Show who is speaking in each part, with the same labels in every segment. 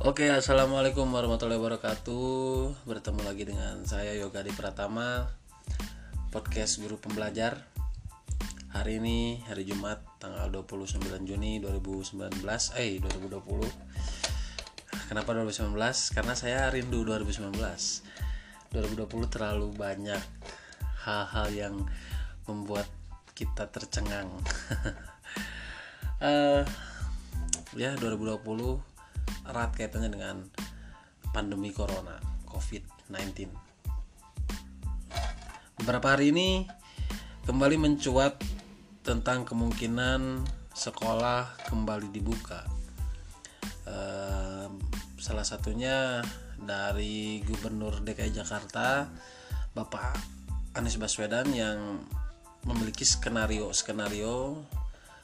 Speaker 1: Oke, assalamualaikum warahmatullahi wabarakatuh. Bertemu lagi dengan saya Yoga di Pratama, podcast guru pembelajar. Hari ini hari Jumat tanggal 29 Juni 2019, eh 2020. Kenapa 2019? Karena saya rindu 2019. 2020 terlalu banyak hal-hal yang membuat kita tercengang. uh, ya 2020 erat kaitannya dengan pandemi corona COVID-19. Beberapa hari ini kembali mencuat tentang kemungkinan sekolah kembali dibuka. Salah satunya dari Gubernur DKI Jakarta, Bapak Anies Baswedan yang memiliki skenario skenario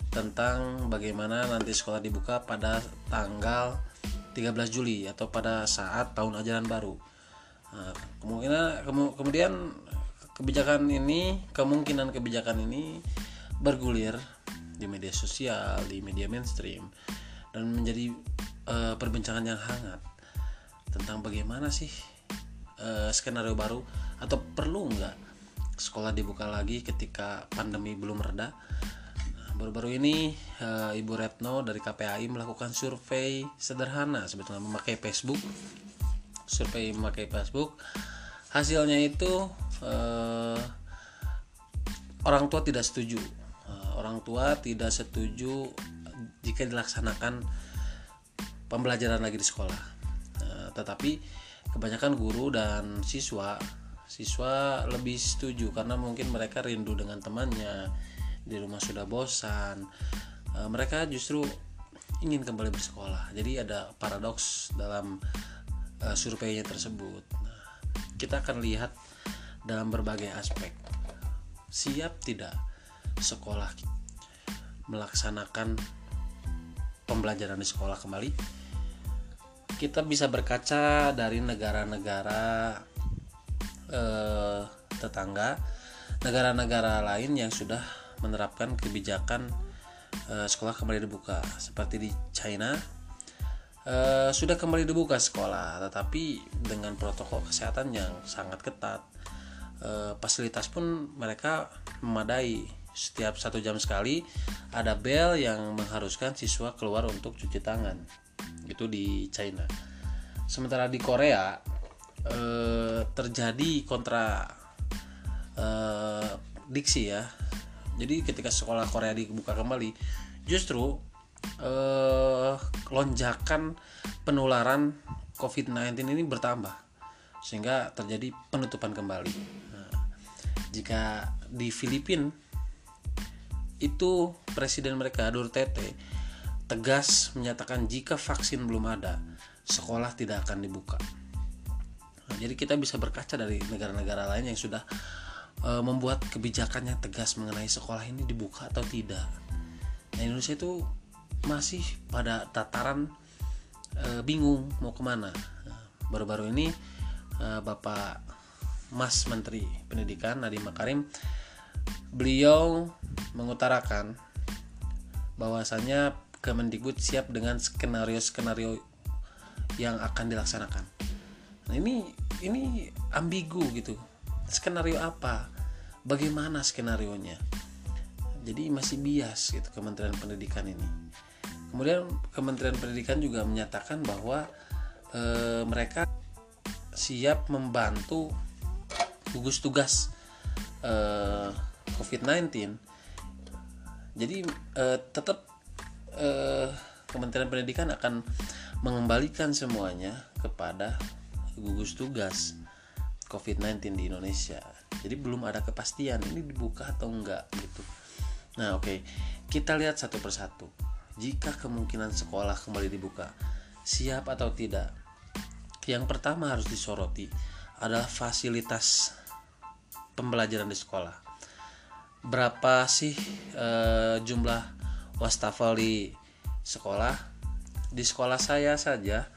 Speaker 1: tentang bagaimana nanti sekolah dibuka pada tanggal 13 Juli atau pada saat tahun ajaran baru. Nah, kemungkinan kemudian kebijakan ini kemungkinan kebijakan ini bergulir di media sosial, di media mainstream dan menjadi uh, perbincangan yang hangat tentang bagaimana sih uh, skenario baru atau perlu nggak sekolah dibuka lagi ketika pandemi belum reda baru-baru ini uh, Ibu Retno dari KPAI melakukan survei sederhana sebetulnya memakai Facebook. Survei memakai Facebook. Hasilnya itu uh, orang tua tidak setuju. Uh, orang tua tidak setuju jika dilaksanakan pembelajaran lagi di sekolah. Tetapi kebanyakan guru dan siswa siswa lebih setuju karena mungkin mereka rindu dengan temannya di rumah sudah bosan e, mereka justru ingin kembali bersekolah. Jadi ada paradoks dalam e, surveinya tersebut. Nah, kita akan lihat dalam berbagai aspek. Siap tidak sekolah melaksanakan pembelajaran di sekolah kembali? Kita bisa berkaca dari negara-negara eh, tetangga negara-negara lain yang sudah menerapkan kebijakan uh, sekolah kembali dibuka seperti di China uh, sudah kembali dibuka sekolah tetapi dengan protokol kesehatan yang sangat ketat uh, fasilitas pun mereka memadai. Setiap satu jam sekali ada bel yang mengharuskan siswa keluar untuk cuci tangan. Itu di China. Sementara di Korea eh, terjadi kontra eh, diksi ya jadi ketika sekolah Korea dibuka kembali justru eh, lonjakan penularan COVID-19 ini bertambah sehingga terjadi penutupan kembali. Nah, jika di Filipina itu presiden mereka Duterte tegas menyatakan jika vaksin belum ada sekolah tidak akan dibuka. Nah, jadi kita bisa berkaca dari negara-negara lain yang sudah e, membuat kebijakan yang tegas mengenai sekolah ini dibuka atau tidak. Nah Indonesia itu masih pada tataran e, bingung mau ke mana. Nah, baru-baru ini e, Bapak Mas Menteri Pendidikan Nadiem Makarim beliau mengutarakan bahwasannya Kemendikbud siap dengan skenario-skenario yang akan dilaksanakan. Nah, ini ini ambigu gitu skenario apa? Bagaimana skenario nya jadi masih bias gitu Kementerian Pendidikan ini. Kemudian Kementerian Pendidikan juga menyatakan bahwa e, mereka siap membantu gugus tugas e, COVID-19 jadi e, tetap e, Kementerian Pendidikan akan mengembalikan semuanya kepada gugus tugas COVID-19 di Indonesia. Jadi belum ada kepastian ini dibuka atau enggak gitu. Nah, oke. Okay. Kita lihat satu persatu. Jika kemungkinan sekolah kembali dibuka, siap atau tidak? Yang pertama harus disoroti adalah fasilitas pembelajaran di sekolah. Berapa sih e, jumlah wastafel di sekolah? Di sekolah saya saja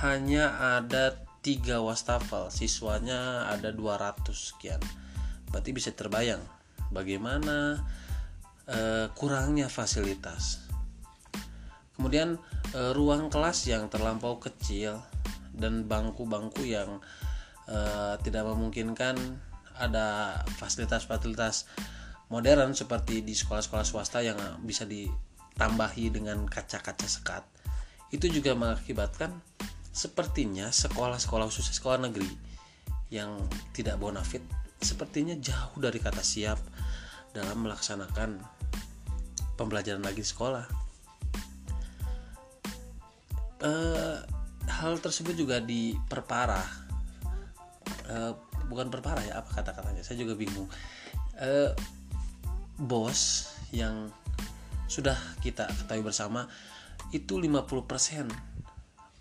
Speaker 1: hanya ada tiga wastafel siswanya ada 200 sekian. Berarti bisa terbayang bagaimana uh, kurangnya fasilitas. Kemudian e, ruang kelas yang terlampau kecil dan bangku-bangku yang e, tidak memungkinkan ada fasilitas-fasilitas modern seperti di sekolah-sekolah swasta yang bisa ditambahi dengan kaca-kaca sekat. Itu juga mengakibatkan sepertinya sekolah-sekolah khusus sekolah negeri yang tidak bonafit sepertinya jauh dari kata siap dalam melaksanakan pembelajaran lagi di sekolah. E, hal tersebut juga diperparah, e, bukan perparah ya apa kata-katanya, saya juga bingung. E, bos yang sudah kita ketahui bersama itu 50%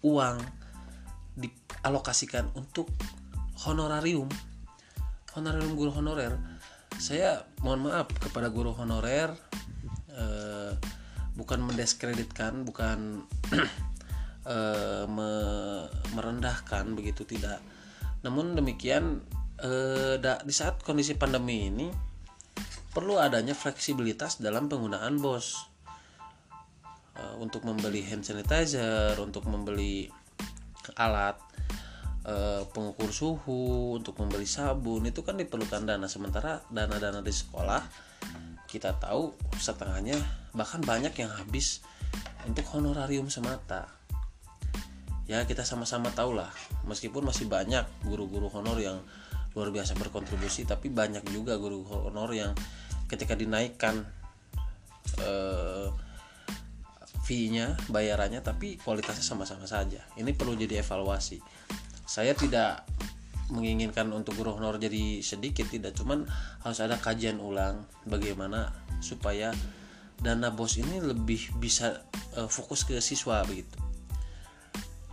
Speaker 1: uang dialokasikan untuk honorarium honorarium guru honorer saya mohon maaf kepada guru honorer eh, bukan mendiskreditkan bukan eh, me merendahkan begitu tidak. Namun demikian eh, da, di saat kondisi pandemi ini perlu adanya fleksibilitas dalam penggunaan bos. Eh, untuk membeli hand sanitizer untuk membeli alat Eh, pengukur suhu untuk membeli sabun itu kan diperlukan dana. Sementara dana-dana di sekolah kita tahu setengahnya bahkan banyak yang habis untuk honorarium semata. Ya kita sama-sama tahu lah meskipun masih banyak guru-guru honor yang luar biasa berkontribusi tapi banyak juga guru honor yang ketika dinaikkan eh, fee-nya bayarannya tapi kualitasnya sama-sama saja. Ini perlu jadi evaluasi. Saya tidak menginginkan untuk guru honor jadi sedikit tidak. Cuman harus ada kajian ulang bagaimana supaya dana bos ini lebih bisa uh, fokus ke siswa begitu.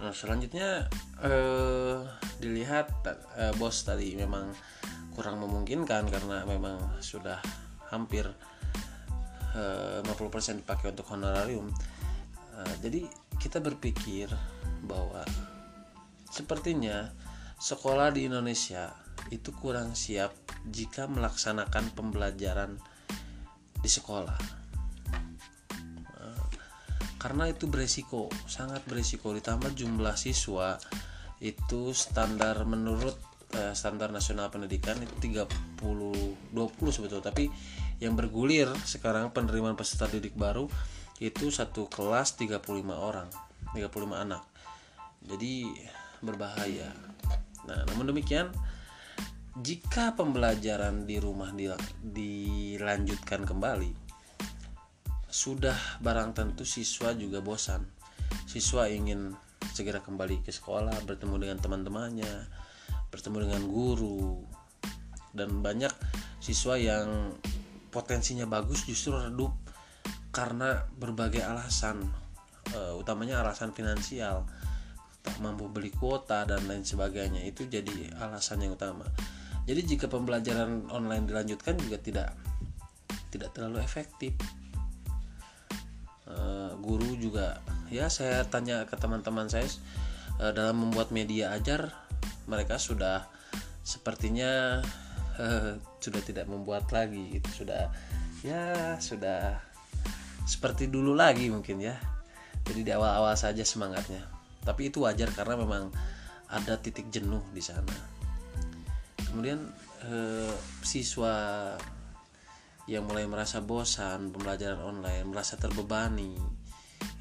Speaker 1: Nah selanjutnya uh, dilihat uh, bos tadi memang kurang memungkinkan karena memang sudah hampir uh, 50% dipakai untuk honorarium uh, jadi kita berpikir bahwa Sepertinya sekolah di Indonesia itu kurang siap jika melaksanakan pembelajaran di sekolah. Eh, karena itu beresiko, sangat beresiko ditambah jumlah siswa itu standar menurut eh, standar nasional pendidikan itu 30 20 sebetulnya tapi yang bergulir sekarang penerimaan peserta didik baru itu satu kelas 35 orang 35 anak jadi berbahaya. Nah, namun demikian, jika pembelajaran di rumah dilanjutkan kembali, sudah barang tentu siswa juga bosan. Siswa ingin segera kembali ke sekolah, bertemu dengan teman-temannya, bertemu dengan guru, dan banyak siswa yang potensinya bagus justru redup karena berbagai alasan, uh, utamanya alasan finansial tak mampu beli kuota dan lain sebagainya. Itu jadi alasan yang utama. Jadi jika pembelajaran online dilanjutkan juga tidak tidak terlalu efektif. Uh, guru juga ya saya tanya ke teman-teman saya uh, dalam membuat media ajar mereka sudah sepertinya uh, sudah tidak membuat lagi itu sudah ya sudah seperti dulu lagi mungkin ya. Jadi di awal-awal saja semangatnya. Tapi itu wajar karena memang ada titik jenuh di sana. Kemudian eh, siswa yang mulai merasa bosan pembelajaran online merasa terbebani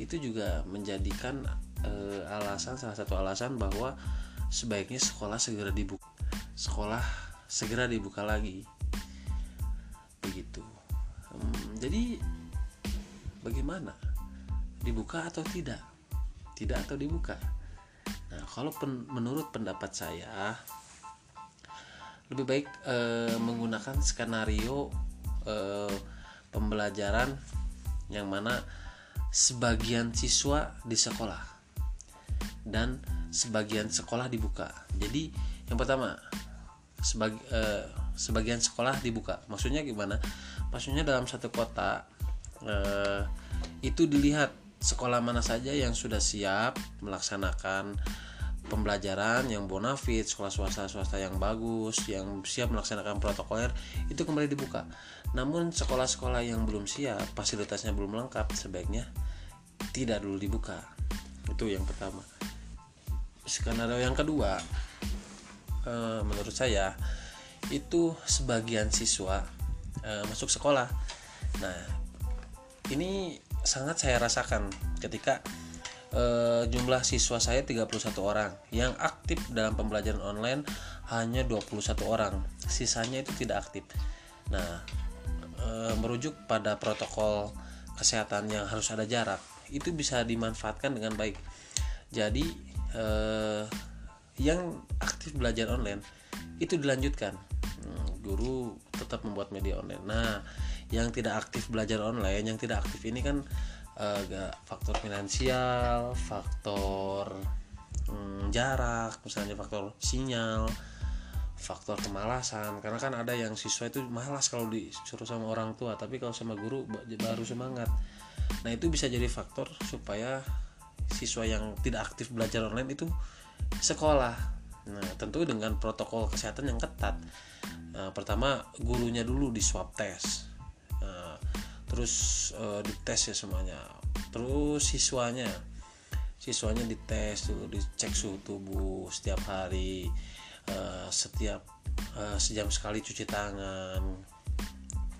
Speaker 1: itu juga menjadikan eh, alasan salah satu alasan bahwa sebaiknya sekolah segera dibuka sekolah segera dibuka lagi. Begitu. Hmm, jadi bagaimana? Dibuka atau tidak? Tidak atau dibuka? Nah kalau pen, menurut pendapat saya lebih baik e, menggunakan skenario e, pembelajaran yang mana sebagian siswa di sekolah dan sebagian sekolah dibuka. Jadi yang pertama sebagi, e, sebagian sekolah dibuka. Maksudnya gimana? Maksudnya dalam satu kota e, itu dilihat sekolah mana saja yang sudah siap melaksanakan pembelajaran yang bonafit, sekolah swasta-swasta yang bagus, yang siap melaksanakan protokoler itu kembali dibuka. Namun sekolah-sekolah yang belum siap, fasilitasnya belum lengkap, sebaiknya tidak dulu dibuka. Itu yang pertama. Skenario yang kedua eh, menurut saya itu sebagian siswa eh, masuk sekolah. Nah ini sangat saya rasakan ketika eh, jumlah siswa saya 31 orang. Yang aktif dalam pembelajaran online hanya 21 orang. Sisanya itu tidak aktif. Nah e, merujuk pada protokol kesehatan yang harus ada jarak itu bisa dimanfaatkan dengan baik. Jadi e, yang aktif belajar online itu dilanjutkan. Hmm, guru tetap membuat media online. Nah yang tidak aktif belajar online yang tidak aktif ini kan agak faktor finansial faktor hmm, jarak misalnya faktor sinyal faktor kemalasan. Karena kan ada yang siswa itu malas kalau disuruh sama orang tua tapi kalau sama guru baru semangat. Nah itu bisa jadi faktor supaya siswa yang tidak aktif belajar online itu sekolah. Nah tentu dengan protokol kesehatan yang ketat. Nah, pertama gurunya dulu di swab test terus uh, dites ya semuanya terus siswanya siswanya dites dulu dicek suhu tubuh setiap hari uh, setiap uh, sejam sekali cuci tangan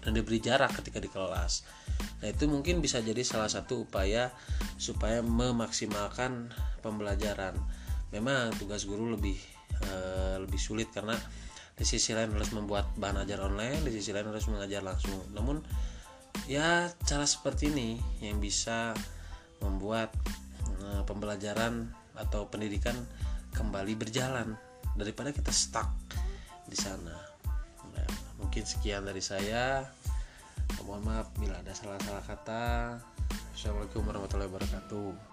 Speaker 1: dan diberi jarak ketika di kelas. Nah, itu mungkin bisa jadi salah satu upaya supaya memaksimalkan pembelajaran. Memang tugas guru lebih uh, lebih sulit karena di sisi lain harus membuat bahan ajar online, di sisi lain harus mengajar langsung. Namun ya cara seperti ini yang bisa membuat uh, pembelajaran atau pendidikan kembali berjalan daripada kita stuck di sana. Nah, mungkin sekian dari saya. Mohon maaf bila ada salah-salah kata. Assalamualaikum warahmatullahi wabarakatuh